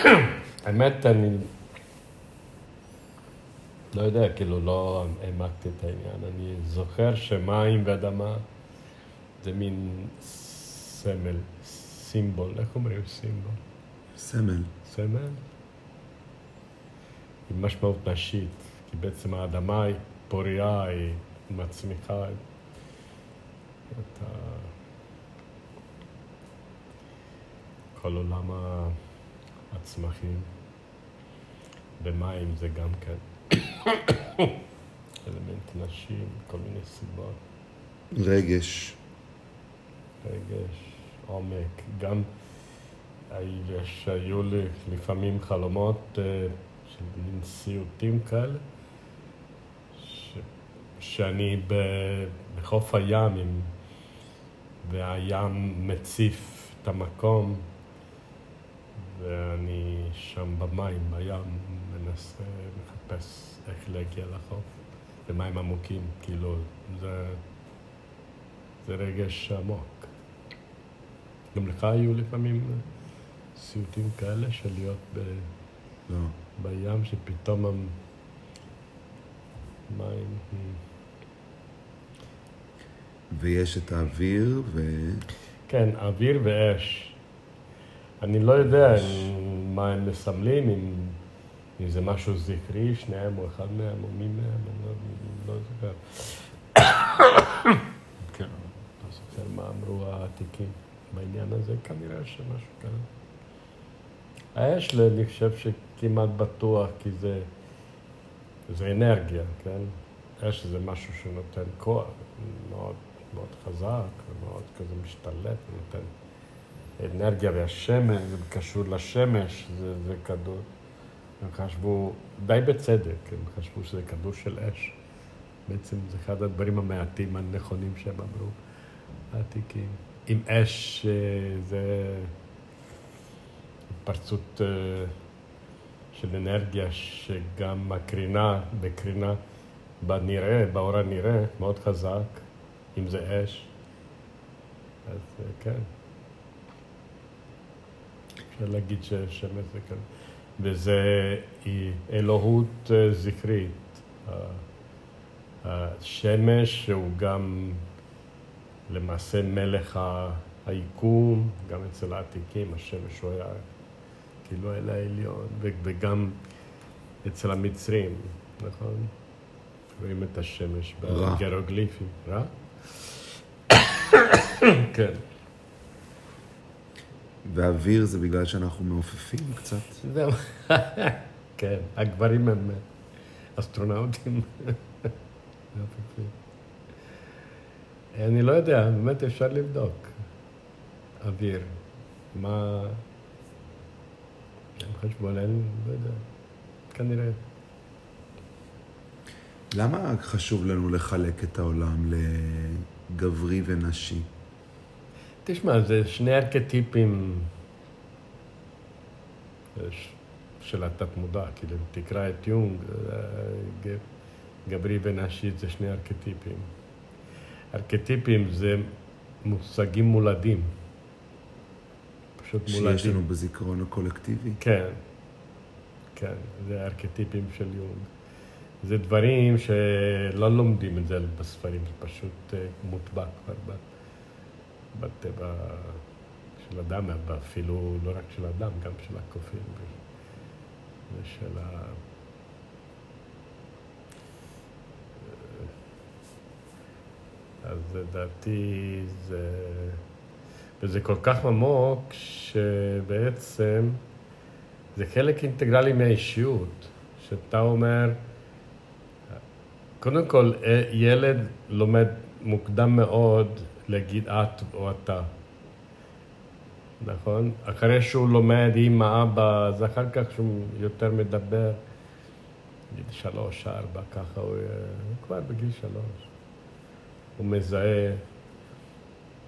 האמת, אני לא יודע, כאילו לא העמקתי את העניין. אני זוכר שמים ואדמה זה מין סמל, סימבול, איך אומרים סימבול? סמל. סמל? עם משמעות נשית, כי בעצם האדמה היא פוריה, היא מצמיחה את ה... כל עולם הצמחים. במים זה גם כן. אלמנט נשי, כל מיני סיבות. רגש. רגש, עומק. גם שהיו לי לפעמים חלומות אה, של מין סיוטים כאלה, ש... שאני ב... בחוף הים עם... והים מציף את המקום ואני שם במים, בים, מנסה, מחפש איך להגיע לחוף. במים עמוקים, כאילו, זה, זה רגש עמוק. גם לך היו לפעמים סיוטים כאלה של להיות ב, לא. בים, שפתאום המים... ויש את האוויר ו... כן, אוויר ואש. אני לא יודע מה הם מסמלים, אם, אם זה משהו זכרי, שניהם או אחד מהם או מי מהם, אני לא, לא זוכר. כן, לא זוכר מה אמרו העתיקים בעניין הזה, כנראה שמשהו כזה. האש, אני חושב שכמעט בטוח, כי זה, זה אנרגיה, כן? אש זה משהו שנותן כוח, מאוד, מאוד חזק, ומאוד כזה משתלט, ונותן... אנרגיה והשמש, זה קשור לשמש, זה, זה כדור. הם חשבו, די בצדק, הם חשבו שזה כדור של אש. בעצם זה אחד הדברים המעטים הנכונים שהם אמרו, העתיקים. עם אש אה, זה התפרצות אה, של אנרגיה שגם מקרינה, בקרינה בנראה, באור הנראה, מאוד חזק, אם זה אש. אז אה, כן. להגיד ששמש זה כאן. וזה אלוהות אה, זכרית. השמש הוא גם למעשה מלך היקום, גם אצל העתיקים השמש הוא היה כאילו אל העליון, וגם אצל המצרים, נכון? רואים את השמש בגרוגליפים. רע? כן. ואוויר זה בגלל שאנחנו מעופפים קצת? זהו. כן, הגברים הם אסטרונאוטים. אני לא יודע, באמת אפשר לבדוק. אוויר, מה... הם חשבו עליהם, לא יודע, כנראה. למה חשוב לנו לחלק את העולם לגברי ונשי? תשמע, זה שני ארכיטיפים של התת-מודע, כאילו, אם תקרא את יונג, אה, גברי ונשי זה שני ארכיטיפים. ארכיטיפים זה מושגים מולדים. פשוט שיש מולדים. שיש לנו בזיכרון הקולקטיבי? כן, כן, זה ארכיטיפים של יונג. זה דברים שלא לומדים את זה בספרים, זה פשוט אה, מוטבע כבר. בטבע של אדם, אפילו לא רק של אדם, גם של הקופים ושל ה... אז לדעתי זה... וזה כל כך עמוק, שבעצם זה חלק אינטגרלי מהאישיות, שאתה אומר, קודם כל, ילד לומד מוקדם מאוד להגיד את או אתה. נכון? אחרי שהוא לומד עם האבא, אז אחר כך שהוא יותר מדבר, נגיד שלוש, ארבע, ככה הוא, כבר בגיל שלוש. הוא מזהה.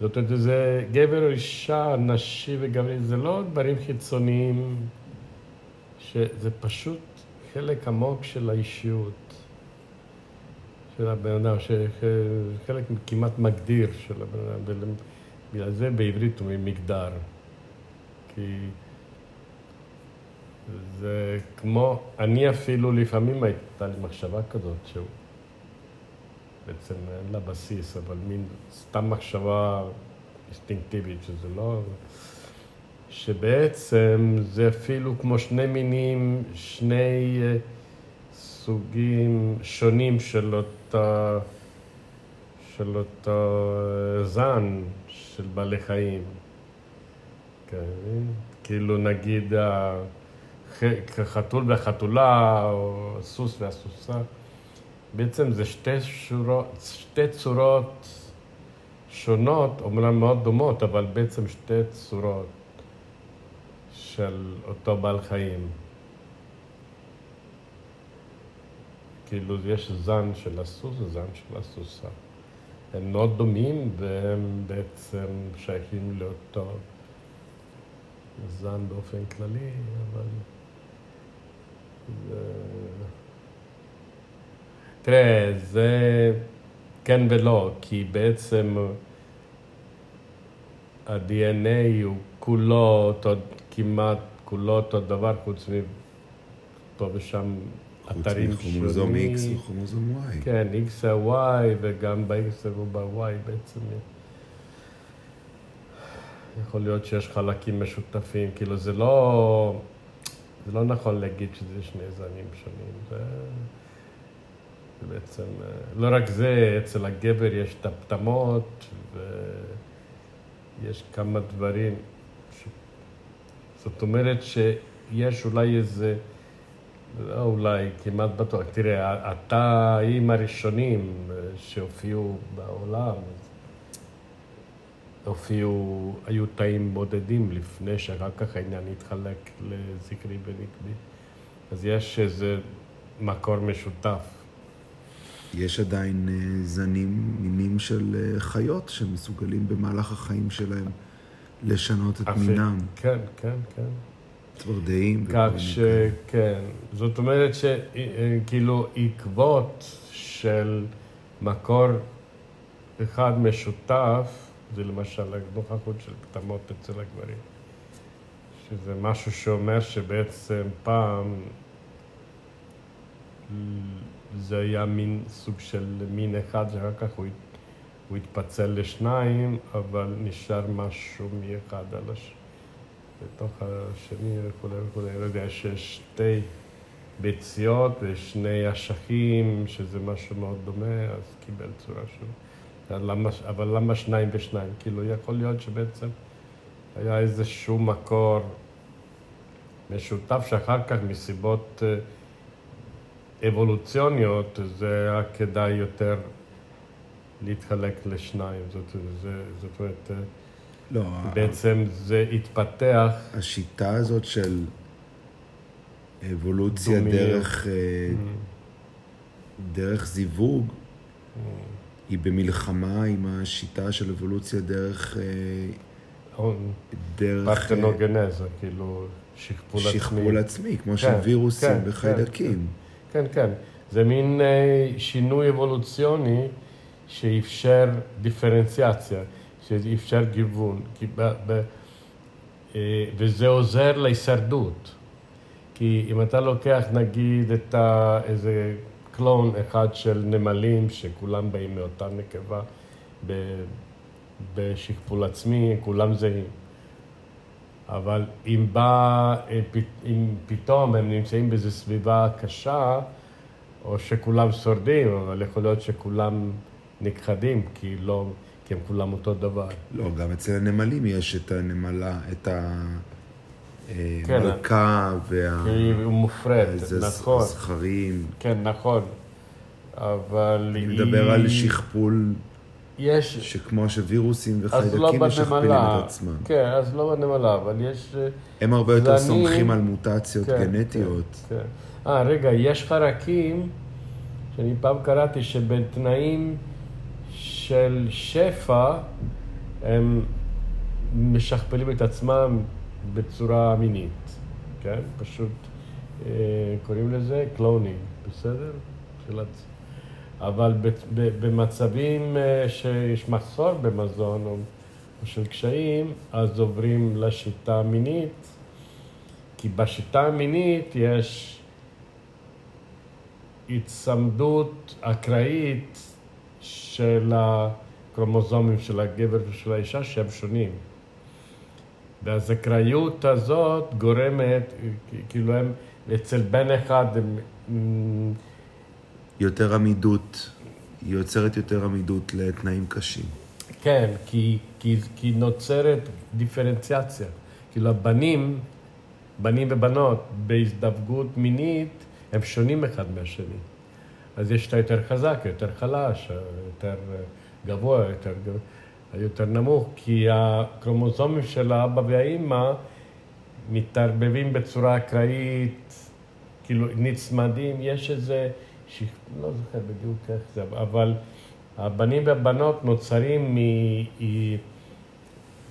זאת אומרת, זה גבר או אישה, נשי וגברי, זה לא דברים חיצוניים, שזה פשוט חלק עמוק של האישיות. של הבן אדם, שחלק כמעט מגדיר של הבן אדם, ובגלל זה בעברית אומרים מגדר. כי זה כמו, אני אפילו לפעמים הייתה לי מחשבה כזאת, שהוא בעצם אין לה בסיס, אבל מין סתם מחשבה אינסטינקטיבית, שזה לא... שבעצם זה אפילו כמו שני מינים, שני אה, סוגים שונים של אותה, של אותו זן של בעלי חיים. כן, כאילו נגיד החתול והחתולה, או הסוס והסוסה, בעצם זה שתי, שורות, שתי צורות שונות, אומנם מאוד דומות, אבל בעצם שתי צורות של אותו בעל חיים. כאילו יש זן של הסוס וזן של הסוסה. הם מאוד דומים והם בעצם שייכים לאותו זן באופן כללי, אבל זה... תראה, זה כן ולא, כי בעצם ה-DNA הוא כולו אותו, כמעט כולו אותו דבר, חוץ מפה ושם אתרים שונים. חוץ מכרומוזום X וכרומוזום Y. כן, X זה Y, וגם ב-X וב-Y בעצם. יכול להיות שיש חלקים משותפים, כאילו זה לא, זה לא נכון להגיד שזה שני זנים שונים, זה, זה בעצם, לא רק זה, אצל הגבר יש את הפטמות ויש כמה דברים, ש... זאת אומרת שיש אולי איזה, לא אולי, כמעט בטוח, תראה, התאים הראשונים שהופיעו בעולם, הופיעו, היו תאים בודדים לפני שאחר כך העניין התחלק לזקרי ונקבי. אז יש איזה מקור משותף. יש עדיין אה, זנים, מינים של אה, חיות שמסוגלים במהלך החיים שלהם לשנות את אפילו, מינם. כן, כן, כן. צפרדעים. כך ש... כן. זאת אומרת שכאילו עקבות של מקור אחד משותף, זה למשל הנוכחות של פטמות אצל הגברים. שזה משהו שאומר שבעצם פעם זה היה מין סוג של מין אחד, שאחר כך הוא, הוא התפצל לשניים, אבל נשאר משהו מאחד על הש... בתוך השני וכולי וכולי. לא יודע, שיש שתי ביציות ושני אשכים, שזה משהו מאוד דומה, אז קיבל צורה שלו. אבל למה שניים ושניים? כאילו, יכול להיות שבעצם היה איזשהו מקור משותף שאחר כך מסיבות אה, אבולוציוניות זה היה כדאי יותר להתחלק לשניים. זאת, זה, זאת אומרת, אה, לא, בעצם זה התפתח... השיטה הזאת של אבולוציה דומיות. דרך, אה, Mm. דרך זיווג, היא במלחמה עם השיטה של אבולוציה דרך... אה, דרך אה, פרטנוגנזה, כאילו שכפול עצמי. שכפול עצמי, כמו של וירוסים כן, וחיידקים. כן, כן. זה מין שינוי אבולוציוני שאפשר דיפרנציאציה, שאפשר גיוון. כי ב, ב, אה, וזה עוזר להישרדות. כי אם אתה לוקח נגיד את ה, איזה קלון אחד של נמלים, שכולם באים מאותה נקבה, ב, בשכפול עצמי, כולם זהים. אבל אם בא, אם פתאום הם נמצאים באיזו סביבה קשה, או שכולם שורדים, אבל יכול להיות שכולם נכחדים, כי, לא, כי הם כולם אותו דבר. לא, גם אצל הנמלים יש את הנמלה, את כן, המלכה וה... היא מופרדת, איזה נכון. זכרים. כן, נכון. אבל אני היא... מדבר על שכפול, יש... שכמו שווירוסים אז לא וחיידקים משכפלים. את עצמם. כן, אז לא בנמלה, אבל יש... אה, הם הרבה יותר זנים- סומכים על מוטציות כן, גנטיות. כן, כן. אה, רגע, יש חרקים שאני פעם קראתי שבתנאים של שפע הם משכפלים את עצמם בצורה מינית, כן? פשוט אה, קוראים לזה cloning, בסדר? אבל במצבים אה, שיש מחסור במזון או של קשיים, אז עוברים לשיטה המינית, כי בשיטה המינית יש הצמדות אקראית של הקרומוזומים של הגבר ושל האישה שהם שונים. והזכריות הזאת גורמת, כאילו הם, אצל בן אחד הם... יותר עמידות, היא יוצרת יותר עמידות לתנאים קשים. כן, כי, כי, כי נוצרת דיפרנציאציה. כאילו הבנים, בנים ובנות, בהזדווגות מינית, הם שונים אחד מהשני. אז יש את היותר חזק, יותר חלש, יותר גבוה, יותר, יותר נמוך, כי הקרומוזומים של האבא והאימא מתערבבים בצורה אקראית, כאילו נצמדים, יש איזה, ש... לא זוכר בדיוק איך זה, אבל הבנים והבנות נוצרים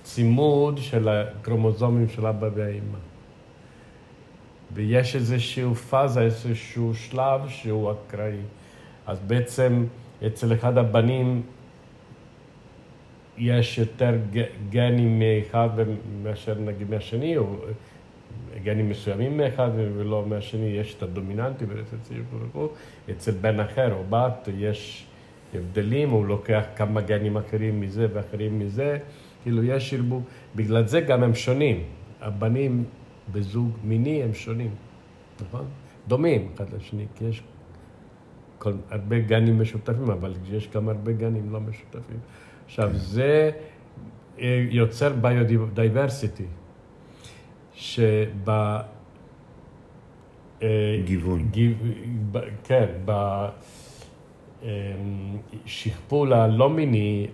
מצימוד של הקרומוזומים של אבא והאימא. ויש איזשהו פאזה, איזשהו שלב שהוא אקראי. אז בעצם אצל אחד הבנים יש יותר גנים מאחד מאשר נגיד מהשני, או גנים מסוימים מאחד ולא מהשני, יש את הדומיננטי אצל בן אחר או בת יש הבדלים, הוא לוקח כמה גנים אחרים מזה ואחרים מזה, כאילו יש ערבוב, בגלל זה גם הם שונים. הבנים בזוג מיני הם שונים, נכון? דומים אחד לשני, כי יש כל, הרבה גנים משותפים, אבל יש גם הרבה גנים לא משותפים. עכשיו, כן. זה אה, יוצר biodiversity, שב... אה, גיוון. גיו, כן, בשכפול הלא מיני,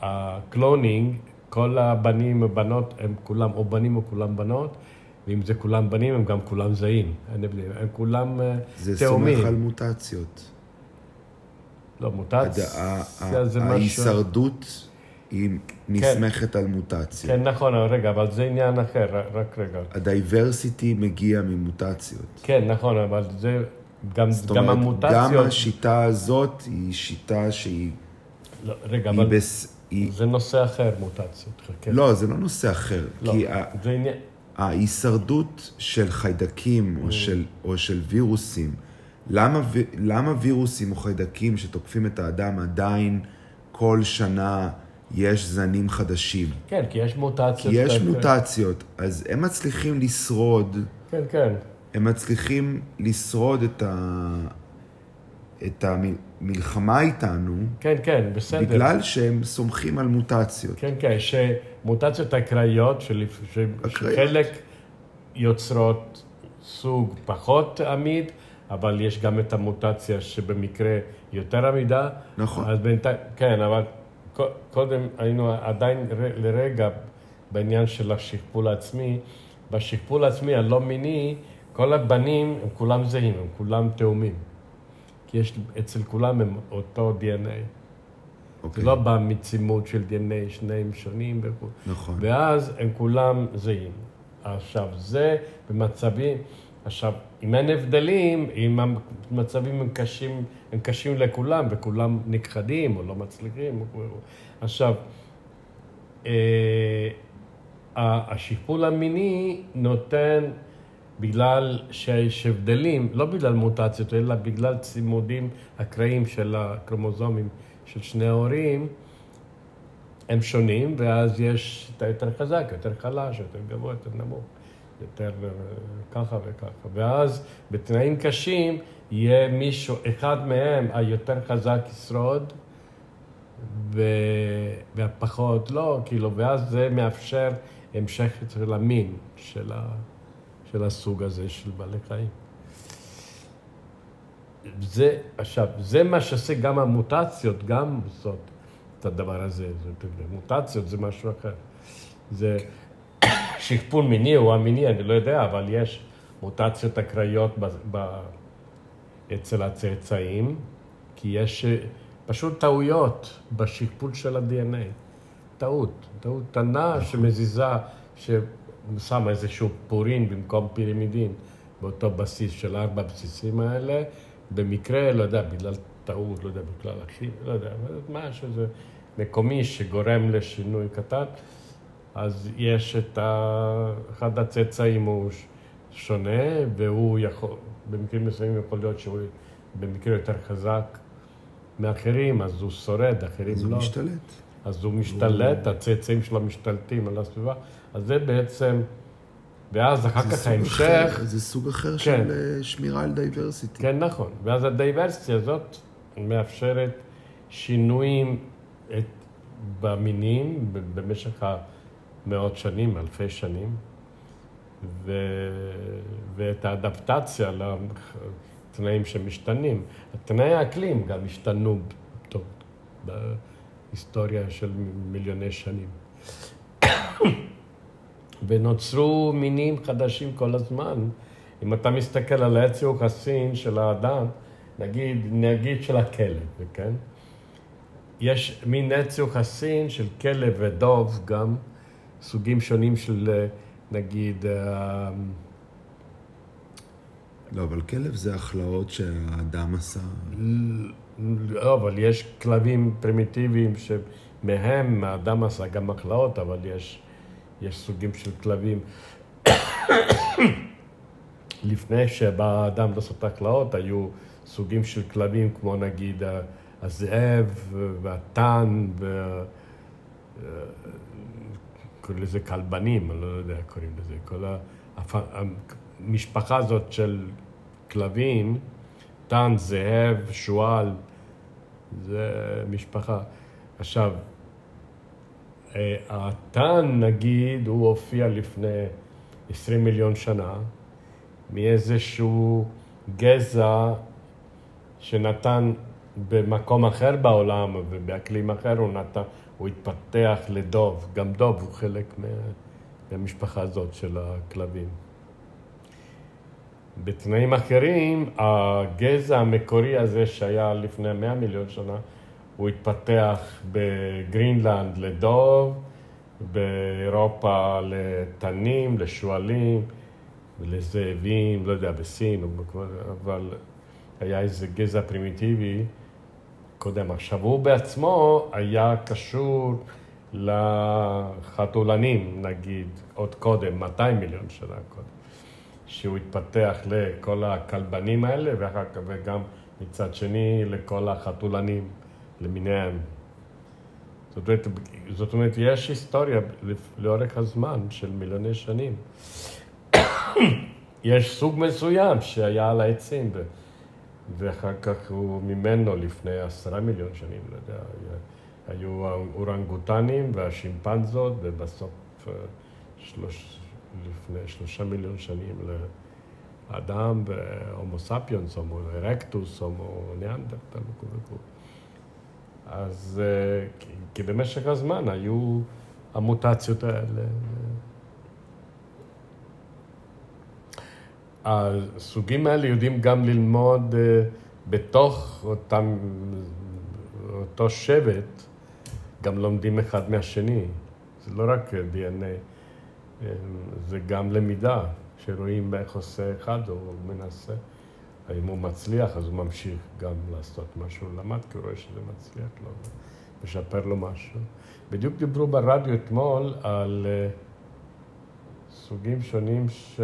ה cloning, כל הבנים ובנות הם כולם או בנים או כולם בנות, ואם זה כולם בנים הם גם כולם זהים, הבדל, הם כולם תאומים. אה, זה סומך על מוטציות. לא, מוטציה זה משהו... ההישרדות היא נסמכת על מוטציות. כן, נכון, רגע, אבל זה עניין אחר, רק רגע. הדייברסיטי מגיע ממוטציות. כן, נכון, אבל זה גם, גם אומרת, המוטציות... גם השיטה הזאת היא שיטה שהיא... לא, רגע, אבל... בס... היא... זה נושא אחר, מוטציות. כן. לא, זה לא נושא אחר. לא, כי זה. עניין... ההישרדות של חיידקים או, mm. של, או של וירוסים, למה, למה וירוסים או חיידקים שתוקפים את האדם עדיין כל שנה יש זנים חדשים? כן, כי יש מוטציות. כי יש כאלה. מוטציות, אז הם מצליחים לשרוד. כן, כן. הם מצליחים לשרוד את, ה... את המלחמה איתנו. כן, כן, בסדר. בגלל שהם סומכים על מוטציות. כן, כן, שמוטציות אקראיות, של... שחלק יוצרות סוג פחות עמיד, אבל יש גם את המוטציה שבמקרה יותר עמידה. נכון. אז בינתיים, כן, אבל קודם היינו עדיין לרגע בעניין של השכפול העצמי. בשכפול העצמי הלא מיני, כל הבנים הם כולם זהים, הם כולם תאומים. כי יש אצל כולם הם אותו DNA. אוקיי. זה לא בא מצימוד של DNA, שניהם שונים וכו'. נכון. ואז הם כולם זהים. עכשיו, זה במצבים... עכשיו, אם אין הבדלים, אם המצבים הם קשים, הם קשים לכולם, וכולם נכחדים או לא מצליחים, עכשיו, אה, השיפול המיני נותן, בגלל שיש הבדלים, לא בגלל מוטציות, אלא בגלל צימודים אקראיים של הקרומוזומים של שני ההורים, הם שונים, ואז יש את היותר חזק, יותר חלש, יותר גבוה, יותר נמוך. יותר אה, ככה וככה. ואז בתנאים קשים יהיה מישהו, אחד מהם היותר חזק ישרוד, ו... והפחות לא, כאילו, ואז זה מאפשר המשך של המין של, ה... של הסוג הזה של בעלי חיים. זה, עכשיו, זה מה שעושה גם המוטציות, גם זאת, את הדבר הזה. זאת, מוטציות זה משהו אחר. זה... שכפול מיני או המיני, אני לא יודע, אבל יש מוטציות אקראיות ב, ב, אצל הצאצאים, כי יש אה, פשוט טעויות בשכפול של ה-DNA. טעות, טעות קטנה נכון. שמזיזה, ששמה איזשהו פורין במקום פירמידין באותו בסיס של ארבע הבסיסים האלה, במקרה, לא יודע, בגלל טעות, לא יודע, בכלל אחי, לא יודע, משהו זה מקומי שגורם לשינוי קטן. אז יש את ה... אחד הצאצאים הוא שונה, והוא יכול, במקרים מסוימים יכול להיות שהוא במקרה יותר חזק מאחרים, אז הוא שורד, אחרים אז לא. הוא משתלט. אז הוא משתלט. הצאצאים שלו משתלטים על הסביבה. אז זה בעצם, ואז אחר כך ההמשך... אחר, זה סוג אחר כן. של אה, שמירה על diversity. כן, נכון. ואז ה diversity הזאת מאפשרת שינויים את, במינים במשך המאות שנים, אלפי שנים, ו, ואת האדפטציה לתנאים שמשתנים. תנאי האקלים גם השתנו טוב, בהיסטוריה של מיליוני שנים. ונוצרו מינים חדשים כל הזמן. אם אתה מסתכל על העץ יוחסין של האדם, נגיד, נגיד של הכלב, כן? יש מין עץ יוחסין של כלב ודוב, גם סוגים שונים של, נגיד... אה, לא, אבל כלב זה הכלאות שהאדם עשה. לא, אבל יש כלבים פרימיטיביים שמהם האדם עשה גם הכלאות, אבל יש, יש סוגים של כלבים. לפני שבא האדם לעשות הכלאות, היו סוגים של כלבים, כמו נגיד הזאב והטן, ו... קוראים לזה כלבנים, אני לא יודע איך קוראים לזה. כל המשפחה הזאת של כלבים, טן, זאב, שועל, זה משפחה. עכשיו, הטן, נגיד, הוא הופיע לפני 20 מיליון שנה מאיזשהו גזע שנתן במקום אחר בעולם ובאקלים אחר הוא נתן, הוא התפתח לדוב, גם דוב הוא חלק מהמשפחה הזאת של הכלבים. בתנאים אחרים, הגזע המקורי הזה שהיה לפני 100 מיליון שנה, הוא התפתח בגרינלנד לדוב, באירופה לתנים, לשועלים, לזאבים, לא יודע, בסין, אבל היה איזה גזע פרימיטיבי קודם. עכשיו, הוא בעצמו היה קשור לחתולנים, נגיד, עוד קודם, 200 מיליון שנה קודם, שהוא התפתח לכל הכלבנים האלה, ואחר כך, וגם מצד שני לכל החתולנים למיניהם. זאת אומרת, זאת אומרת, יש היסטוריה לאורך הזמן של מיליוני שנים. יש סוג מסוים שהיה על העצים. ואחר כך הוא ממנו לפני עשרה מיליון שנים, לא יודע, היו האורנגוטנים והשימפנזות, ובסוף אה, שלוש, לפני שלושה מיליון שנים לאדם והומו ספיונס, הומו ארקטוס, הומו ניאנדרטל וכו'. אז אה, כי במשך הזמן היו המוטציות האלה. הסוגים האלה יודעים גם ללמוד אה, בתוך אותם, אותו שבט, גם לומדים אחד מהשני. זה לא רק DNA, זה גם למידה, שרואים איך עושה אחד, הוא מנסה. אם הוא מצליח, אז הוא ממשיך גם לעשות מה שהוא למד, כי הוא רואה שזה מצליח לו, משפר לו משהו. בדיוק דיברו ברדיו אתמול על אה, סוגים שונים ש...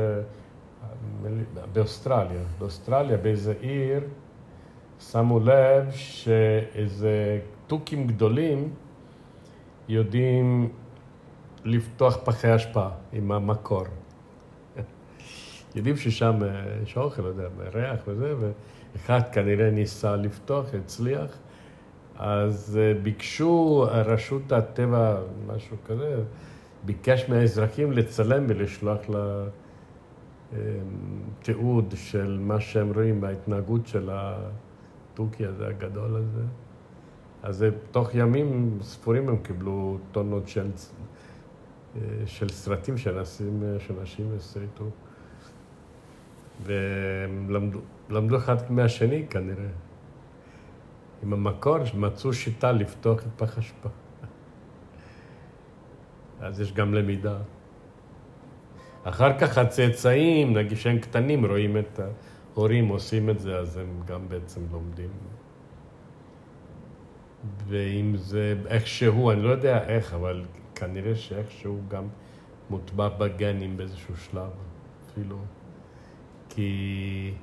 באוסטרליה. באוסטרליה, באיזה עיר, שמו לב שאיזה תוכים גדולים יודעים לפתוח פחי אשפה עם המקור. יודעים ששם יש אוכל, לא יודע, ריח וזה, ואחד כנראה ניסה לפתוח, הצליח. אז אה, ביקשו רשות הטבע, משהו כזה, ביקש מהאזרחים לצלם ולשלוח ל... תיעוד של מה שהם רואים בהתנהגות של התוכי הזה, הגדול הזה. אז תוך ימים ספורים הם קיבלו טונות של, של סרטים שאנשים, שאנשים הסריטו. והם למדו, למדו אחד מהשני כנראה. עם המקור, מצאו שיטה לפתוח את פח אשפה. אז יש גם למידה. אחר כך הצאצאים, נגיד שהם קטנים, רואים את ההורים עושים את זה, אז הם גם בעצם לומדים. ואם זה איכשהו, אני לא יודע איך, אבל כנראה שאיכשהו גם מוטבע בגנים באיזשהו שלב, אפילו. כי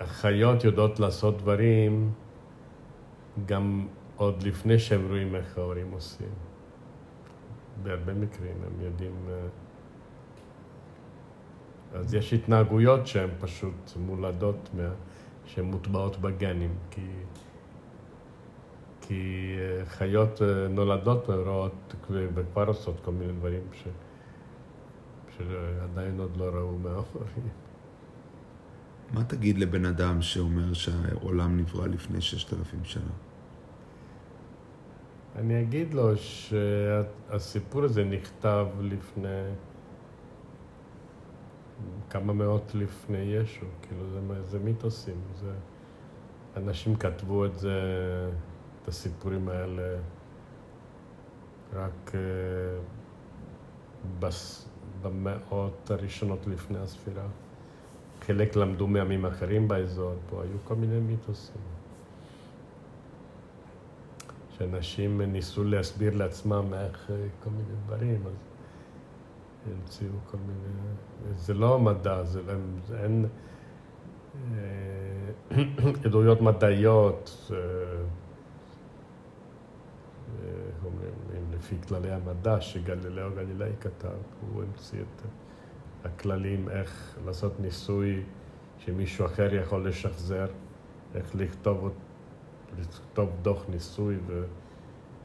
החיות יודעות לעשות דברים גם עוד לפני שהם רואים איך ההורים עושים. בהרבה מקרים הם יודעים... אה, אז יש התנהגויות שהן פשוט מולדות, מה... שהן מוטבעות בגנים, כי, כי אה, חיות אה, נולדות ורואות וכבר עושות כל מיני דברים ש... שעדיין עוד לא ראו מההורים. מה תגיד לבן אדם שאומר שהעולם נברא לפני ששת אלפים שנה? אני אגיד לו שהסיפור הזה נכתב לפני כמה מאות לפני ישו, כאילו זה, זה מיתוסים, זה, אנשים כתבו את זה, את הסיפורים האלה רק uh, בס, במאות הראשונות לפני הספירה. חלק למדו מעמים אחרים באזור, פה היו כל מיני מיתוסים. שאנשים ניסו להסביר לעצמם איך אה, כל מיני דברים, אז המציאו כל מיני... זה לא מדע, זה, לא- אין אה, עדויות מדעיות, אה, אומרים, לפי כללי המדע שגלילאו גלילאי כתב, הוא המציא את הכללים איך לעשות ניסוי שמישהו אחר יכול לשחזר, איך לכתוב, לכתוב דוח ניסוי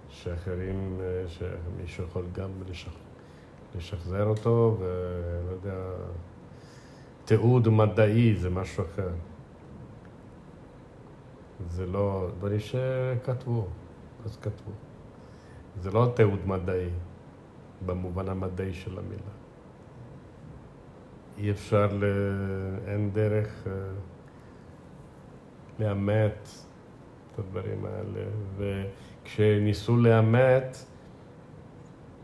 ושאחרים, שמישהו יכול גם לשחזר. לשחזר אותו, ולא יודע, תיעוד מדעי זה משהו אחר. זה לא, דברים שכתבו, אז כתבו. זה לא תיעוד מדעי, במובן המדעי של המילה. אי אפשר, ל... אין דרך אה, לאמת את הדברים האלה. וכשניסו לאמת,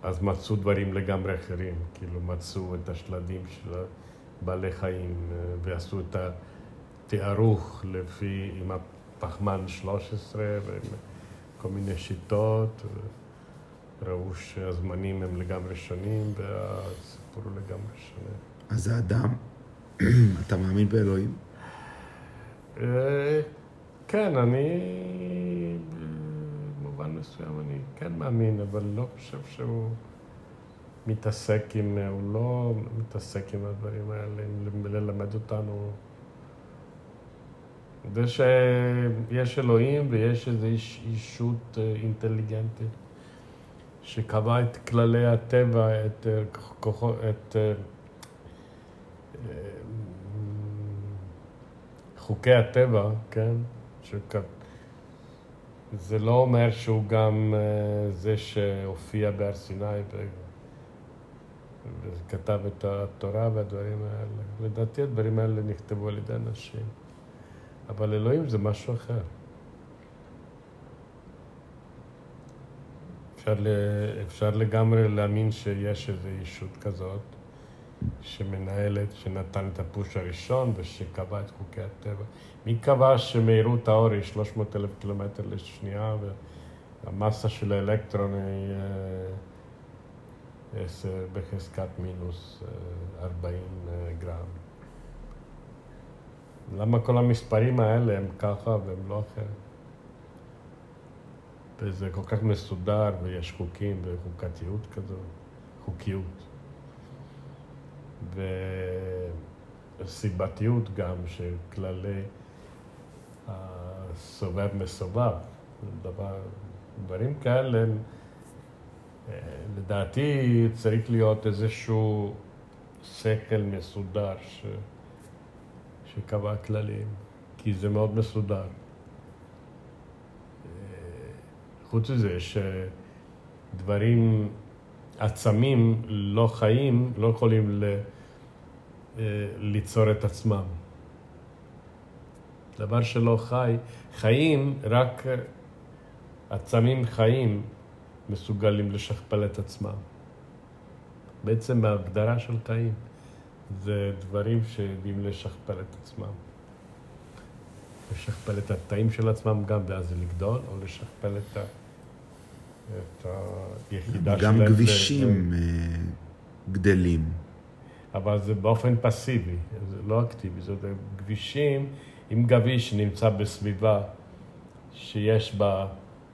אז מצאו דברים לגמרי אחרים, כאילו מצאו את השלדים של בעלי חיים אה, ועשו את התיארוך לפי, עם הפחמן 13 ועם כל מיני שיטות, ראו שהזמנים הם לגמרי שונים והסיפור הוא לגמרי שונה. אז האדם, אתה מאמין באלוהים? אה, כן, אני במובן מסוים אני כן מאמין, אבל לא חושב שהוא מתעסק עם, הוא לא מתעסק עם הדברים האלה, ללמד אותנו. זה שיש אלוהים ויש איזו אישות אה, אינטליגנטית שקבע את כללי הטבע, את, אה, כוחו, את אה, חוקי הטבע, כן? זה לא אומר שהוא גם זה שהופיע בהר סיני וכתב את התורה והדברים האלה. לדעתי הדברים האלה נכתבו על ידי אנשים. אבל אלוהים זה משהו אחר. אפשר, אפשר לגמרי להאמין שיש איזו ישות כזאת שמנהלת, שנתן את הפוש הראשון ושקבע את חוקי הטבע. מי קבע שמהירות האור היא 300 אלף קילומטר לשנייה והמסה של האלקטרון היא 10 אה, בחזקת מינוס 40 אה, אה, גרם? למה כל המספרים האלה הם ככה והם לא אחרת? וזה כל כך מסודר ויש חוקים וחוקתיות כזאת, חוקיות. וסיבתיות גם של כללי הסובב מסובב. דבר, דברים כאלה, אה, לדעתי צריך להיות איזשהו שכל מסודר ש... שקבע כללים, כי זה מאוד מסודר. אה, חוץ מזה שדברים, עצמים לא חיים, לא יכולים ל... אה, ליצור את עצמם. דבר שלא חי, חיים, רק עצמים חיים מסוגלים לשכפל את עצמם. בעצם ההגדרה של חיים זה דברים שיודעים לשכפל את עצמם. לשכפל את התאים של עצמם גם ואז לגדול, או לשכפל את את היחידה שלהם. גם כבישים זה... גדלים. אבל זה באופן פסיבי, זה לא אקטיבי, זה כבישים עם גביש שנמצא בסביבה שיש בה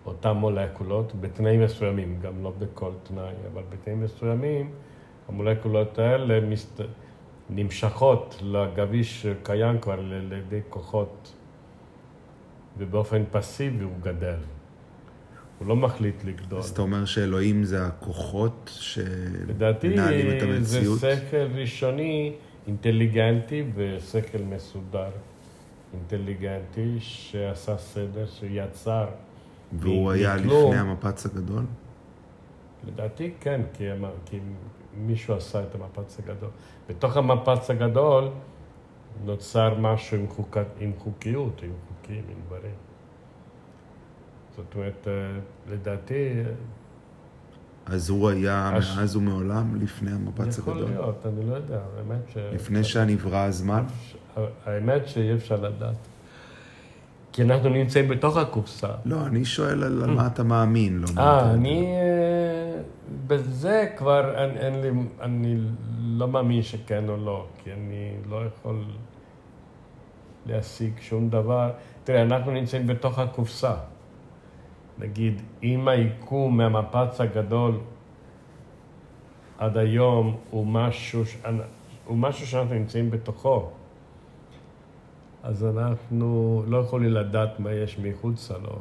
אותן מולקולות, בתנאים מסוימים, גם לא בכל תנאי, אבל בתנאים מסוימים, המולקולות האלה מסת... נמשכות לגביש שקיים כבר על ידי כוחות, ובאופן פסיבי הוא גדל. הוא לא מחליט לגדול. אז אתה אומר שאלוהים זה הכוחות שמנהלים את המציאות? לדעתי זה שכל ראשוני, אינטליגנטי ושכל מסודר. אינטליגנטי שעשה סדר, שיצר. והוא היה מכלום. לפני המפץ הגדול? לדעתי כן, כי, כי מישהו עשה את המפץ הגדול. בתוך המפץ הגדול נוצר משהו עם, חוק, עם חוקיות, עם חוקים, עם דברים. זאת אומרת, אה, לדעתי... אז הוא היה הש... מאז ומעולם לפני המפץ הגדול? יכול להיות, אני לא יודע, האמת ש... לפני שנברא הזמן? האמת שאי אפשר לדעת. כי אנחנו נמצאים בתוך הקופסה. לא, אני שואל על מה אתה מאמין, לא אה, אני... אה, בזה כבר אין, אין לי... אני לא מאמין שכן או לא, כי אני לא יכול להשיג שום דבר. תראה, אנחנו נמצאים בתוך הקופסה. נגיד, אם היקום מהמפץ הגדול עד היום הוא משהו, הוא משהו שאנחנו נמצאים בתוכו, אז אנחנו לא יכולים לדעת מה יש מחוצה לו,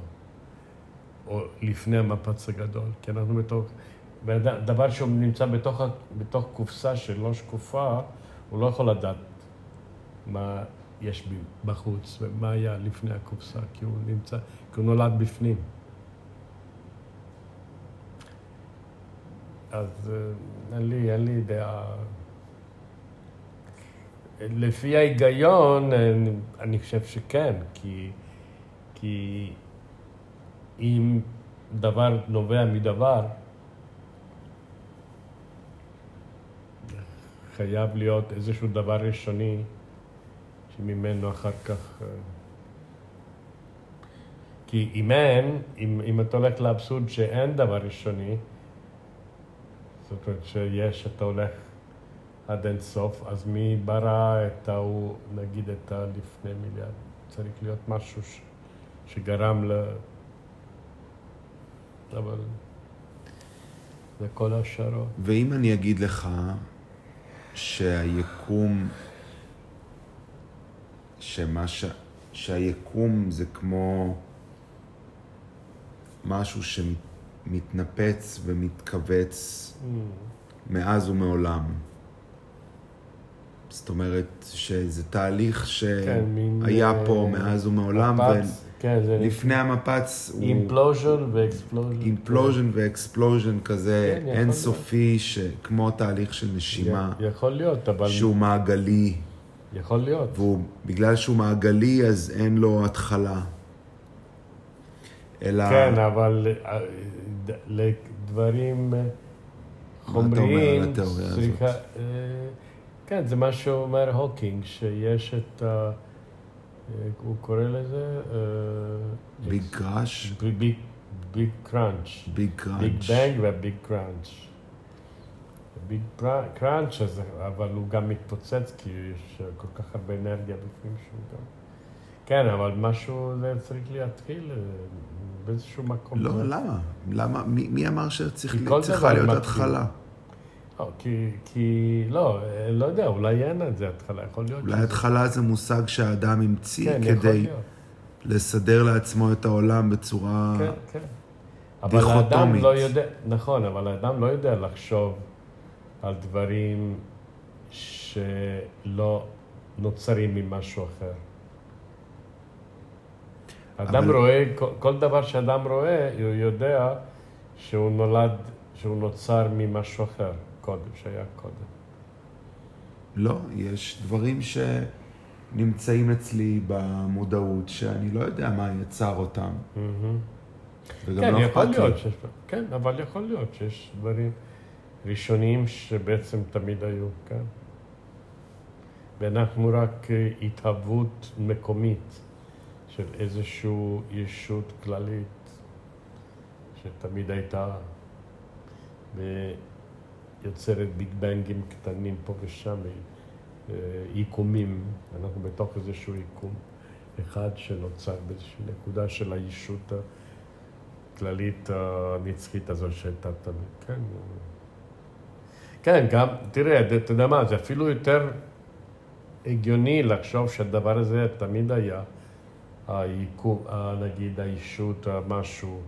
או לפני המפץ הגדול, כי אנחנו בתוך... דבר שהוא נמצא בתוך, בתוך קופסה שלא שקופה, הוא לא יכול לדעת מה יש בחוץ ומה היה לפני הקופסה, כי הוא נמצא, כי הוא נולד בפנים. אז אה, אין לי, אין לי דעה. לפי ההיגיון, אני, אני חושב שכן, כי, כי אם דבר נובע מדבר, חייב להיות איזשהו דבר ראשוני שממנו אחר כך... אה, כי אם אין, אם, אם אתה הולך לאבסורד שאין דבר ראשוני, זאת אומרת שיש, אתה הולך עד אין סוף, אז מי ברא את ההוא, נגיד את הלפני מיליארד? צריך להיות משהו ש, שגרם ל... אבל זה כל השערות. ואם אני אגיד לך שהיקום, שמה ש... שהיקום זה כמו משהו שמתנפץ ומתכווץ mm. מאז ומעולם. זאת אומרת שזה תהליך שהיה כן, פה מאז ומעולם, מפץ, כן, ולפני המפץ הוא... Implosion ו explosion. Implosion ו explosion כזה כן, אינסופי, כמו תהליך של נשימה. יכול להיות, אבל... שהוא מעגלי. יכול להיות. ובגלל שהוא מעגלי, אז אין לו התחלה. אלא... כן, אבל אה, לדברים חומריים... מה אתה אומר על התיאוריה הזאת? כן, זה מה שאומר הוקינג, שיש את ה... הוא קורא לזה... ביג קראש? ביג קראנץ'. ביג קראנץ'. ביג בנג והביג קראנץ'. ביג קראנץ', אבל הוא גם מתפוצץ, כי יש כל כך הרבה אנרגיה בפנים שהוא גם... כן, אבל משהו זה צריך להתחיל אה, באיזשהו מקום. לא, למה? למה? מי אמר שצריכה להיות התחלה? לא, כי, כי, לא, לא יודע, אולי אין את זה התחלה, יכול להיות. אולי התחלה זה מושג שהאדם המציא כן, כדי לסדר לעצמו את העולם בצורה כן, כן. אבל האדם לא יודע, נכון, אבל האדם לא יודע לחשוב על דברים שלא נוצרים ממשהו אחר. אדם אבל... רואה, כל, כל דבר שאדם רואה, הוא יודע שהוא נולד, שהוא נוצר ממשהו אחר. קודם, שהיה קודם. לא, יש דברים שנמצאים אצלי במודעות, שאני לא יודע מה יצר אותם. וגם כן, לא יכול להיות שיש, כן, אבל יכול להיות שיש דברים ראשוניים שבעצם תמיד היו, כן. ואנחנו רק התהוות מקומית של איזושהי ישות כללית, שתמיד הייתה, ויוצרת ביג בנגים קטנים פה ושם, עיקומים, אנחנו בתוך איזשהו עיקום אחד שנוצר באיזושהי נקודה של האישות הכללית הנצחית הזו שהייתה תמיד, כן. כן, גם, תראה, אתה יודע מה, זה אפילו יותר הגיוני לחשוב שהדבר הזה תמיד היה, היקום, נגיד האישות, משהו.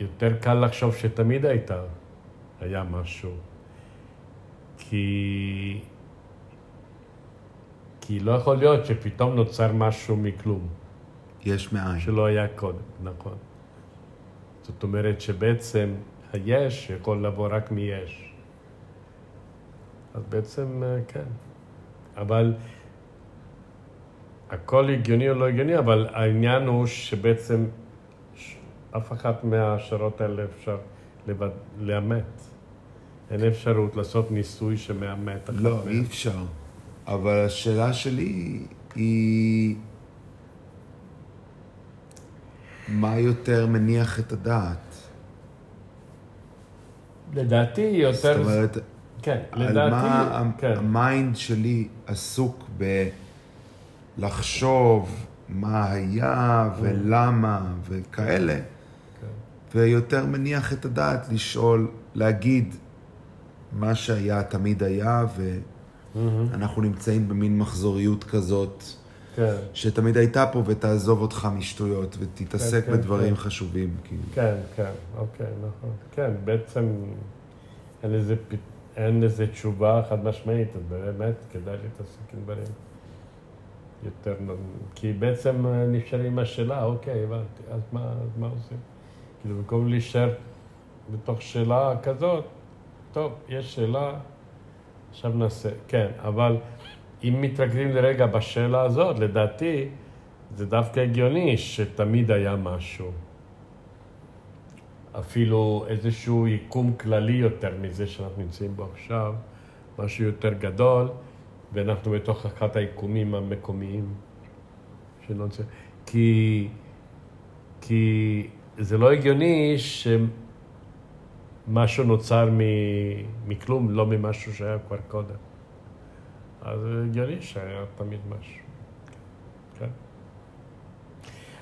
יותר קל לחשוב שתמיד הייתה, היה משהו. כי... כי לא יכול להיות שפתאום נוצר משהו מכלום. יש מאין. שלא היה קודם, נכון. זאת אומרת שבעצם היש יכול לבוא רק מיש. אז בעצם, אה, כן. אבל הכל הגיוני או לא הגיוני, אבל העניין הוא שבעצם אף אחת מההשערות האלה אפשר לבד, לאמת. אין אפשרות לעשות ניסוי שמאמת לא, אי אפשר. אבל השאלה שלי היא... מה יותר מניח את הדעת? לדעתי יותר... זאת אומרת, כן, לדעתי... מה כן. ה mind שלי עסוק בלחשוב מה היה ולמה וכאלה. ויותר מניח את הדעת לשאול, להגיד מה שהיה תמיד היה, ואנחנו נמצאים במין מחזוריות כזאת. כן. שתמיד הייתה פה ותעזוב אותך משטויות ותתעסק כן, כן, בדברים כן. חשובים. כאילו. כן, כן, אוקיי, נכון. כן, בעצם אין לזה. אין לזה תשובה חד משמעית, אז באמת כדאי להתעסק עם דברים יותר... כי בעצם נשארים השאלה, אוקיי, הבנתי, אז מה, אז מה עושים? כאילו, במקום להישאר בתוך שאלה כזאת, טוב, יש שאלה, עכשיו נעשה, כן, אבל אם מתרכזים לרגע בשאלה הזאת, לדעתי, זה דווקא הגיוני שתמיד היה משהו. אפילו איזשהו יקום כללי יותר מזה שאנחנו נמצאים בו עכשיו, משהו יותר גדול, ואנחנו בתוך אחת היקומים המקומיים שלא נצא. כי, כי זה לא הגיוני שמשהו נוצר מכלום, לא ממשהו שהיה כבר קודם. אז זה הגיוני שהיה תמיד משהו. כן.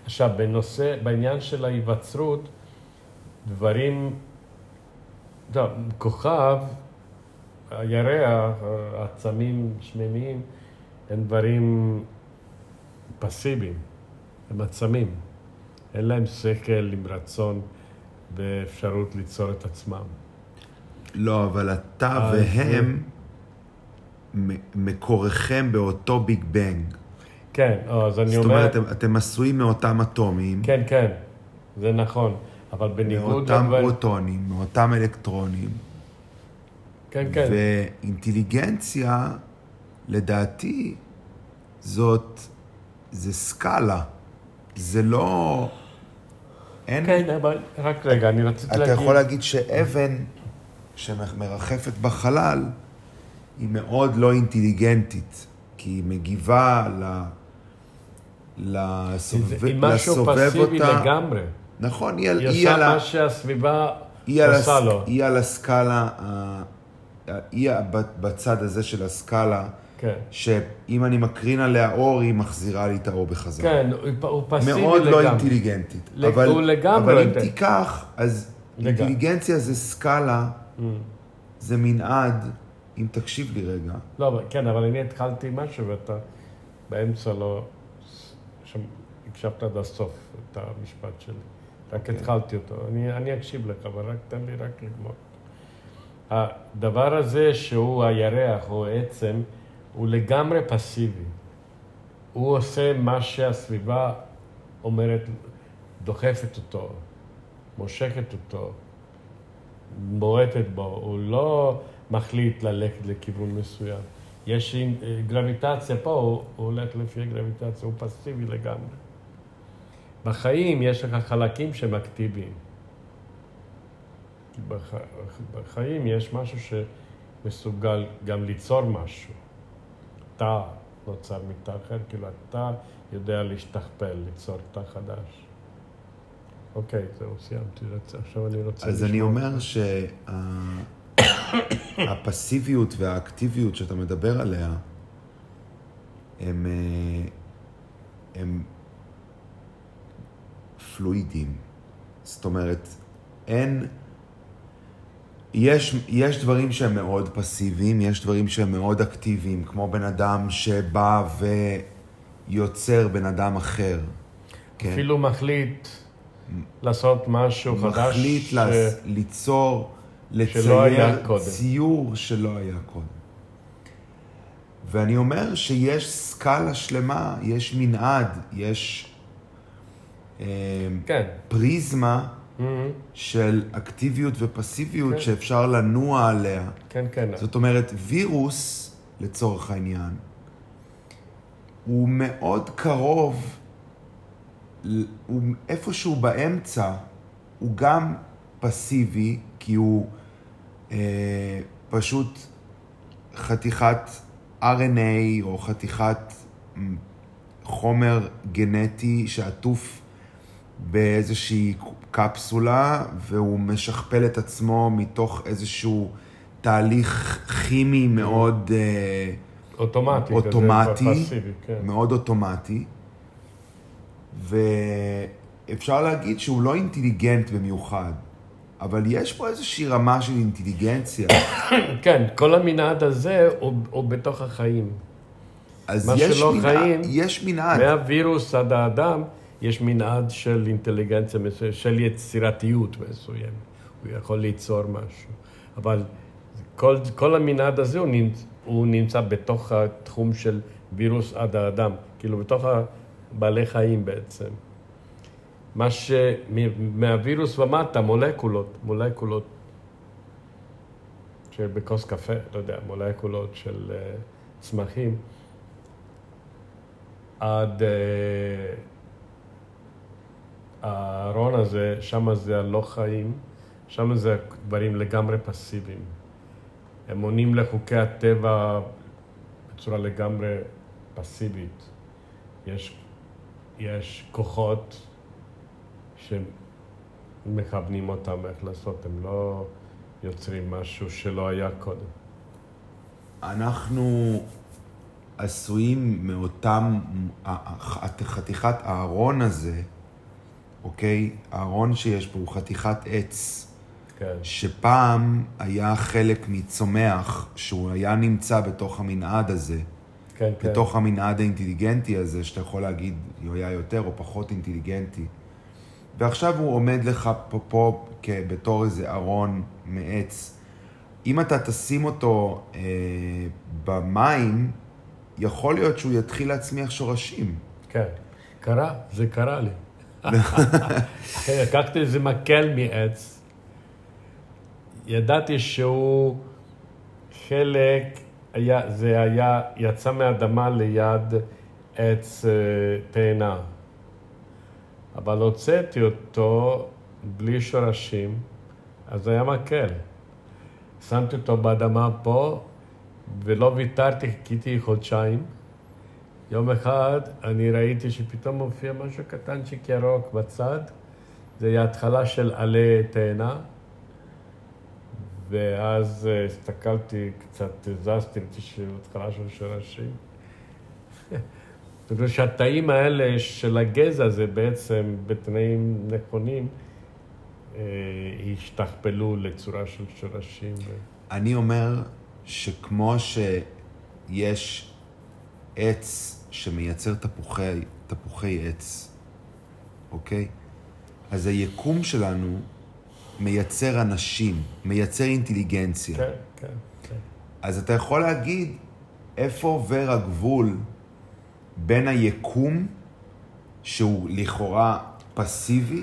עכשיו, בנושא, בעניין של ההיווצרות, דברים, טוב, כוכב, הירח, העצמים שמיימיים, הם דברים פסיביים, הם עצמים. אין להם שכל עם רצון ואפשרות ליצור את עצמם. לא, אבל אתה והם, מקורכם באותו ביג בנג. כן, אז אני אומר... זאת אומרת, אתם, אתם עשויים מאותם אטומים. כן, כן, זה נכון. אבל בניגוד... מאותם. פרוטונים, מאותם אלקטרונים. כן, כן. ואינטליגנציה, לדעתי, זאת, זה סקאלה. זה לא... אין... כן, אבל רק רגע, אני רציתי אתה להגיד... אתה יכול להגיד שאבן שמרחפת בחלל, היא מאוד לא אינטליגנטית, כי היא מגיבה ל... לסובב, היא משהו פסיבי לגמרי. נכון, היא, היא, היא על... היא עושה מה שהסביבה עושה לו. היא על הסקאלה, היא בצד הזה של הסקאלה, כן. שאם אני מקרין עליה אור, היא מחזירה לי את האור בחזרה. כן, הוא פסיבי לגמרי. מאוד לא אינטליגנטית. לג... אבל, הוא לגמרי אבל אם תיקח, אז לגמרי. אינטליגנציה זה סקאלה, mm. זה מנעד, אם תקשיב לי רגע. לא, כן, אבל אני התחלתי משהו ואתה באמצע לא... הקשבת עד הסוף את המשפט שלי. רק okay. התחלתי אותו. אני, אני אקשיב לך, אבל רק תן לי רק לגמור. הדבר הזה שהוא הירח או עצם, הוא לגמרי פסיבי. הוא עושה מה שהסביבה אומרת, דוחפת אותו, מושכת אותו, בועטת בו, הוא לא מחליט ללכת לכיוון מסוים. יש גרביטציה פה, הוא, הוא הולך לפי הגרביטציה, הוא פסיבי לגמרי. בחיים יש לך חלקים שהם אקטיביים. בח... בחיים יש משהו שמסוגל גם ליצור משהו. תא נוצר מתא אחר, כאילו אתה יודע להשתכפל, ליצור תא חדש. אוקיי, זהו, סיימתי. עכשיו אני רוצה אז אני אומר שהפסיביות והאקטיביות שאתה מדבר עליה, הם, הם פלואידים. זאת אומרת, אין... יש, יש דברים שהם מאוד פסיביים, יש דברים שהם מאוד אקטיביים, כמו בן אדם שבא ויוצר בן אדם אחר. כן? אפילו מחליט לעשות משהו מחליט חדש. מחליט ש... ליצור, לצייר ציור שלא היה קודם. ואני אומר שיש סקאלה שלמה, יש מנעד, יש אה, כן. פריזמה mm-hmm. של אקטיביות ופסיביות כן. שאפשר לנוע עליה. כן, כן. זאת אומרת, וירוס, לצורך העניין, הוא מאוד קרוב, הוא איפשהו באמצע, הוא גם פסיבי, כי הוא אה, פשוט חתיכת RNA או חתיכת חומר גנטי שעטוף באיזושהי קפסולה, והוא משכפל את עצמו מתוך איזשהו תהליך כימי מאוד אה, אוטומטי, אוטומטי כן. מאוד אוטומטי. ואפשר להגיד שהוא לא אינטליגנט במיוחד, אבל יש פה איזושהי רמה של אינטליגנציה. כן, כל המנעד הזה הוא, הוא בתוך החיים. אז יש, מנעד, חיים, יש מנעד. מהווירוס עד האדם, יש מנעד של אינטליגנציה, של יצירתיות מסוימת. הוא יכול ליצור משהו. אבל כל, כל המנעד הזה הוא נמצא, הוא נמצא בתוך התחום של וירוס עד האדם, כאילו בתוך הבעלי חיים בעצם. מה שמהווירוס ומטה, מולקולות, מולקולות שבכוס קפה, לא יודע, מולקולות של uh, צמחים, עד uh, הארון הזה, שם זה הלא חיים, שם זה דברים לגמרי פסיביים. הם עונים לחוקי הטבע בצורה לגמרי פסיבית. יש, יש כוחות שמכוונים אותם איך לעשות, הם לא יוצרים משהו שלא היה קודם. אנחנו עשויים מאותם, חתיכת הארון הזה, אוקיי? הארון שיש פה הוא חתיכת עץ. כן. שפעם היה חלק מצומח, שהוא היה נמצא בתוך המנעד הזה. כן, כן. בתוך המנעד האינטליגנטי הזה, שאתה יכול להגיד, הוא היה יותר או פחות אינטליגנטי. ועכשיו הוא עומד לך פה, פה בתור איזה ארון מעץ. אם אתה תשים אותו אה, במים, יכול להיות שהוא יתחיל להצמיח שורשים. כן, קרה, זה קרה לי. לקחתי איזה מקל מעץ, ידעתי שהוא חלק, היה, זה היה, יצא מהאדמה ליד עץ אה, תאנה. אבל הוצאתי אותו בלי שורשים, אז היה מקל. שמתי אותו באדמה פה, ולא ויתרתי, חיכיתי חודשיים. יום אחד אני ראיתי שפתאום מופיע משהו קטנצ'יק ירוק בצד, זה היה התחלה של עלי תאנה, ואז אה, הסתכלתי, קצת זזתי, ראיתי התחלה של שורשים. אומרת שהתאים האלה של הגזע זה בעצם בתנאים נכונים אה, השתכפלו לצורה של שורשים. אני אומר שכמו שיש עץ שמייצר תפוחי, תפוחי עץ, אוקיי? אז היקום שלנו מייצר אנשים, מייצר אינטליגנציה. כן, כן, כן. אז אתה יכול להגיד איפה עובר הגבול בין היקום, שהוא לכאורה פסיבי,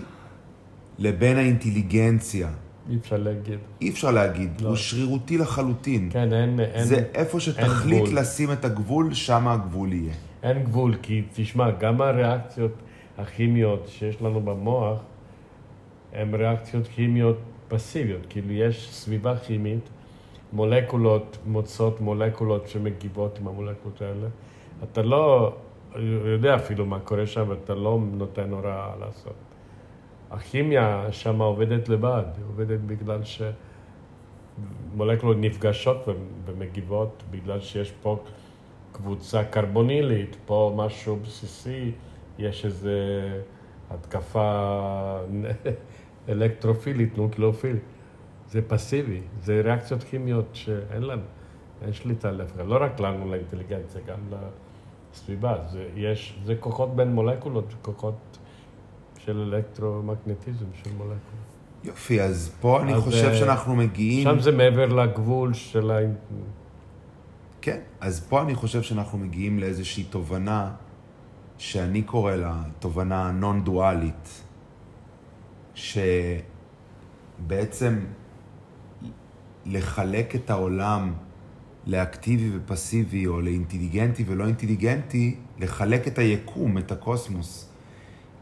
לבין האינטליגנציה. אי אפשר להגיד. אי אפשר להגיד, לא. הוא שרירותי לחלוטין. כן, אין... אין זה איפה שתחליט לשים את הגבול, שם הגבול יהיה. אין גבול, כי תשמע, גם הריאקציות הכימיות שיש לנו במוח, הן ריאקציות כימיות פסיביות. כאילו, יש סביבה כימית, מולקולות מוצאות מולקולות שמגיבות עם המולקולות האלה. אתה לא יודע אפילו מה קורה שם, ואתה לא נותן הוראה לעשות. הכימיה שם עובדת לבד, עובדת בגלל שמולקולות נפגשות ומגיבות, בגלל שיש פה קבוצה קרבונילית, פה משהו בסיסי, יש איזו התקפה אלקטרופילית, נוקלאופילית. זה פסיבי, זה ריאקציות כימיות שאין לנו, אין שליטה אחד, לא רק לנו לאינטליגנציה, גם לסביבה. זה, יש, זה כוחות בין מולקולות, כוחות של אלקטרומגנטיזם של מולקולות. יופי, אז פה אני חושב אה, שאנחנו מגיעים... שם זה מעבר לגבול של ה... כן, אז פה אני חושב שאנחנו מגיעים לאיזושהי תובנה שאני קורא לה תובנה נון-דואלית, שבעצם לחלק את העולם לאקטיבי ופסיבי, או לאינטליגנטי ולא אינטליגנטי, לחלק את היקום, את הקוסמוס,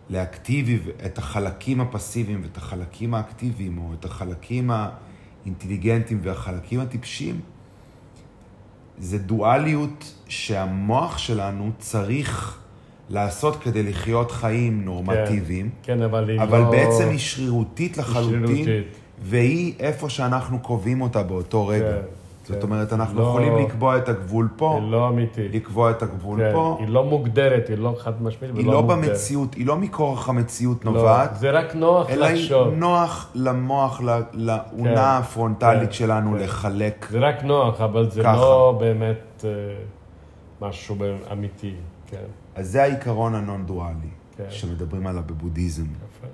לאקטיבי, את החלקים הפסיביים ואת החלקים האקטיביים, או את החלקים האינטליגנטיים והחלקים הטיפשים, זה דואליות שהמוח שלנו צריך לעשות כדי לחיות חיים נורמטיביים. כן, כן אבל היא אבל לא... אבל בעצם היא שרירותית לחלוטין, שרירותית. והיא איפה שאנחנו קובעים אותה באותו רגע. כן. זאת. אומרת, אנחנו לא, יכולים לקבוע את הגבול פה, היא לא אמיתית. לקבוע את הגבול כן, פה. היא לא מוגדרת, היא לא חד משמעית ולא לא מוגדרת. היא במציאות, היא לא מכורח המציאות לא, נובעת. זה רק נוח אלא לחשוב. אלא היא נוח למוח, לאונה כן, הפרונטלית כן, שלנו כן. לחלק זה רק נוח, אבל זה ככה. לא באמת אה, משהו אמיתי, כן. אז זה העיקרון הנון-דואלי, כן. שמדברים עליו בבודהיזם. יפה.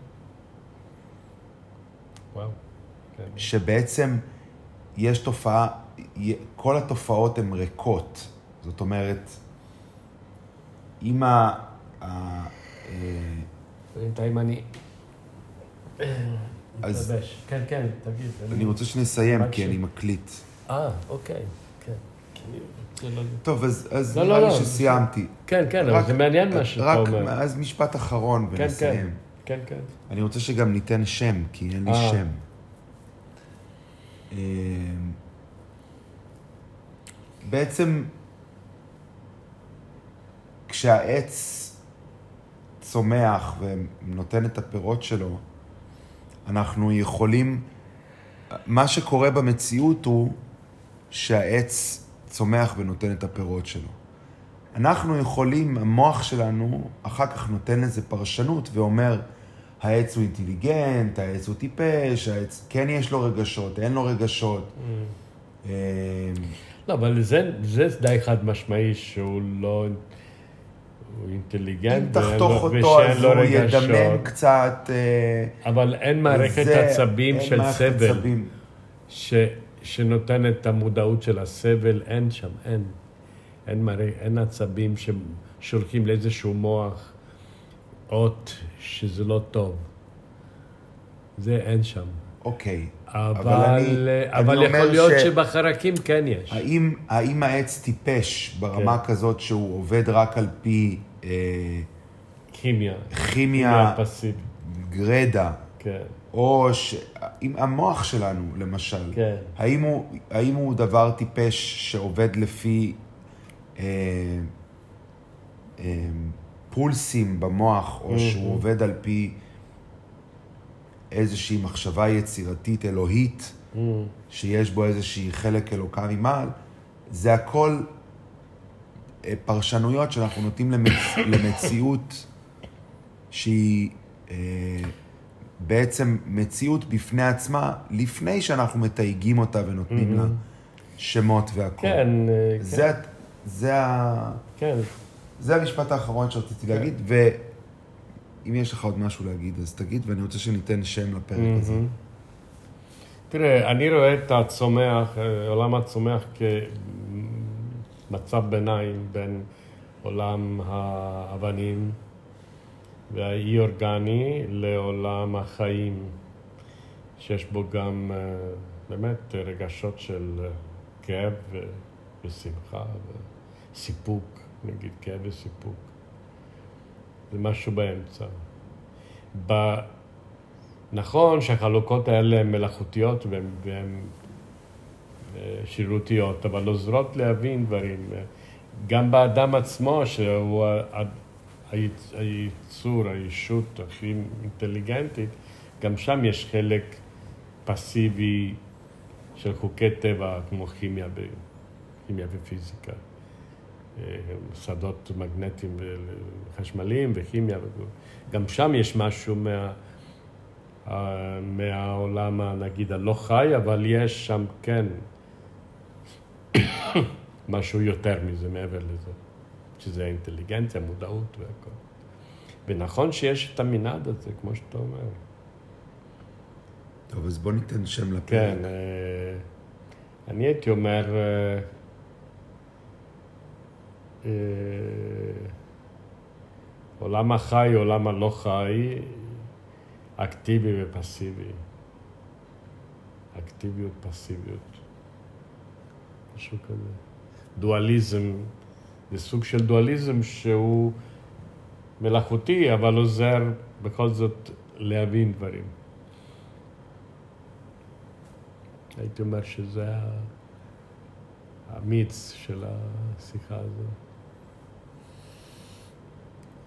וואו. כן. שבעצם יש תופעה, כל התופעות הן ריקות. זאת אומרת, אם ה... בינתיים אני... אז... כן, כן, תגיד. אני רוצה שנסיים, כי אני מקליט. אה, אוקיי, כן. טוב, אז לא, לא, נראה לי לא. שסיימתי. כן, כן, אבל זה מעניין מה שאתה אומר. אז משפט אחרון כן, ונסיים. כן, כן. אני רוצה שגם ניתן שם, כי אין לי אה. שם. בעצם כשהעץ צומח ונותן את הפירות שלו, אנחנו יכולים, מה שקורה במציאות הוא שהעץ צומח ונותן את הפירות שלו. אנחנו יכולים, המוח שלנו אחר כך נותן לזה פרשנות ואומר, העץ הוא אינטליגנט, העץ הוא טיפש, העץ כן יש לו רגשות, אין לו רגשות. Mm. לא, אבל זה, זה די חד משמעי שהוא לא... הוא אינטליגנט, אם תחתוך אותו אז הוא ידמם קצת. אה, אבל אין מערכת עצבים של סבל, ש, שנותנת את המודעות של הסבל, אין שם, אין. אין, מרא, אין עצבים ששולחים לאיזשהו מוח אות שזה לא טוב. זה אין שם. אוקיי. אבל, אבל, אני, אבל אני יכול להיות ש... שבחרקים כן יש. האם, האם העץ טיפש ברמה כן. כזאת שהוא עובד רק על פי... אה, כימיה. כימיה. גרדה. כן. או ש... עם המוח שלנו, למשל. כן. האם הוא, האם הוא דבר טיפש שעובד לפי אה, אה, פולסים במוח, או mm-hmm. שהוא עובד על פי איזושהי מחשבה יצירתית אלוהית, mm. שיש בו איזושהי חלק אלוקה ממעל, זה הכל אה, פרשנויות שאנחנו נותנים למצ... למציאות שהיא אה, בעצם מציאות בפני עצמה, לפני שאנחנו מתייגים אותה ונותנים mm-hmm. לה שמות והכול. כן, אה, זה, כן. זה, ה... כן. זה המשפט האחרון שרציתי כן. להגיד, ו... אם יש לך עוד משהו להגיד, אז תגיד, ואני רוצה שניתן שם לפרק mm-hmm. הזה. תראה, אני רואה את הצומח, עולם הצומח כמצב ביניים בין עולם האבנים והאי-אורגני לעולם החיים, שיש בו גם אה, באמת רגשות של אה, כאב ושמחה וסיפוק, נגיד כאב וסיפוק. זה משהו באמצע. ב... נכון שהחלוקות האלה הן מלאכותיות והן אה, שירותיות, אבל עוזרות להבין דברים. גם באדם עצמו, שהוא היצור, הישות הכי אינטליגנטית, גם שם יש חלק פסיבי של חוקי טבע, כמו כימיה, כימיה ופיזיקה. אה, שדות מגנטיים וחשמליים וכימיה. גם שם יש משהו מה, מהעולם, נגיד, הלא חי, אבל יש שם כן משהו יותר מזה, מעבר לזה, שזה אינטליגנציה, מודעות והכל. ונכון שיש את המנעד הזה, כמו שאתה אומר. טוב, אז בוא ניתן שם לפרק. כן, אה, אני הייתי אומר... אה, עולם החי, עולם הלא חי, אקטיבי ופסיבי. אקטיביות, פסיביות. משהו כזה. דואליזם, זה סוג של דואליזם שהוא מלאכותי, אבל עוזר בכל זאת להבין דברים. הייתי אומר שזה המיץ של השיחה הזו.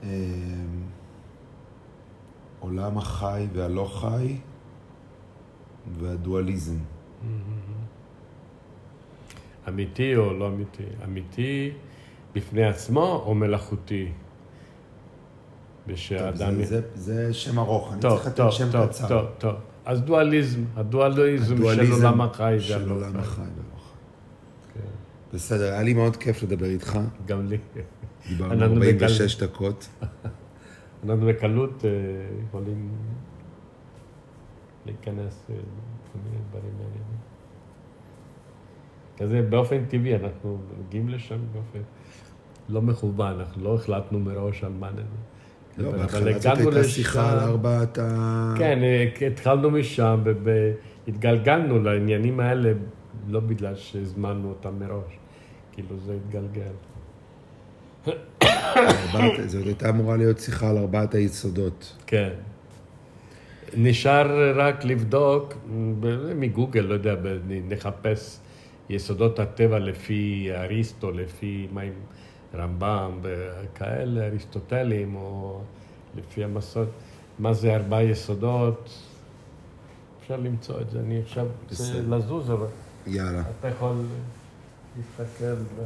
אמ, עולם החי והלא חי והדואליזם. אמיתי או לא אמיתי? אמיתי בפני עצמו או מלאכותי? ושהאדם... זה, זה, זה שם ארוך, אני צריך לתת שם טוב, קצר. טוב, טוב. אז דואליזם, הדואליזם, הדואליזם של עולם החי של עולם החי. בסדר, היה לי מאוד כיף לדבר איתך. גם לי. דיברנו 46 דקות. אנחנו בקלות אה, יכולים להיכנס לכל אה, מיני דברים מעניינים. כזה באופן טבעי, אנחנו מגיעים לשם באופן לא מכוון, אנחנו לא החלטנו מראש על מה נדבר. לא, בהתחלה זאת הייתה שיחה על ארבעת ה... כן, אה, התחלנו משם והתגלגלנו לעניינים האלה, לא בגלל שהזמנו אותם מראש, כאילו זה התגלגל. זאת הייתה אמורה להיות שיחה על ארבעת היסודות. כן. נשאר רק לבדוק, מגוגל, לא יודע, נחפש יסודות הטבע לפי אריסטו, לפי מה עם רמב"ם וכאלה, אריסטוטלים, או לפי המסורת, מה זה ארבעה יסודות. אפשר למצוא את זה, אני עכשיו רוצה לזוז, אבל... יאללה. אתה יכול להסתכל ו...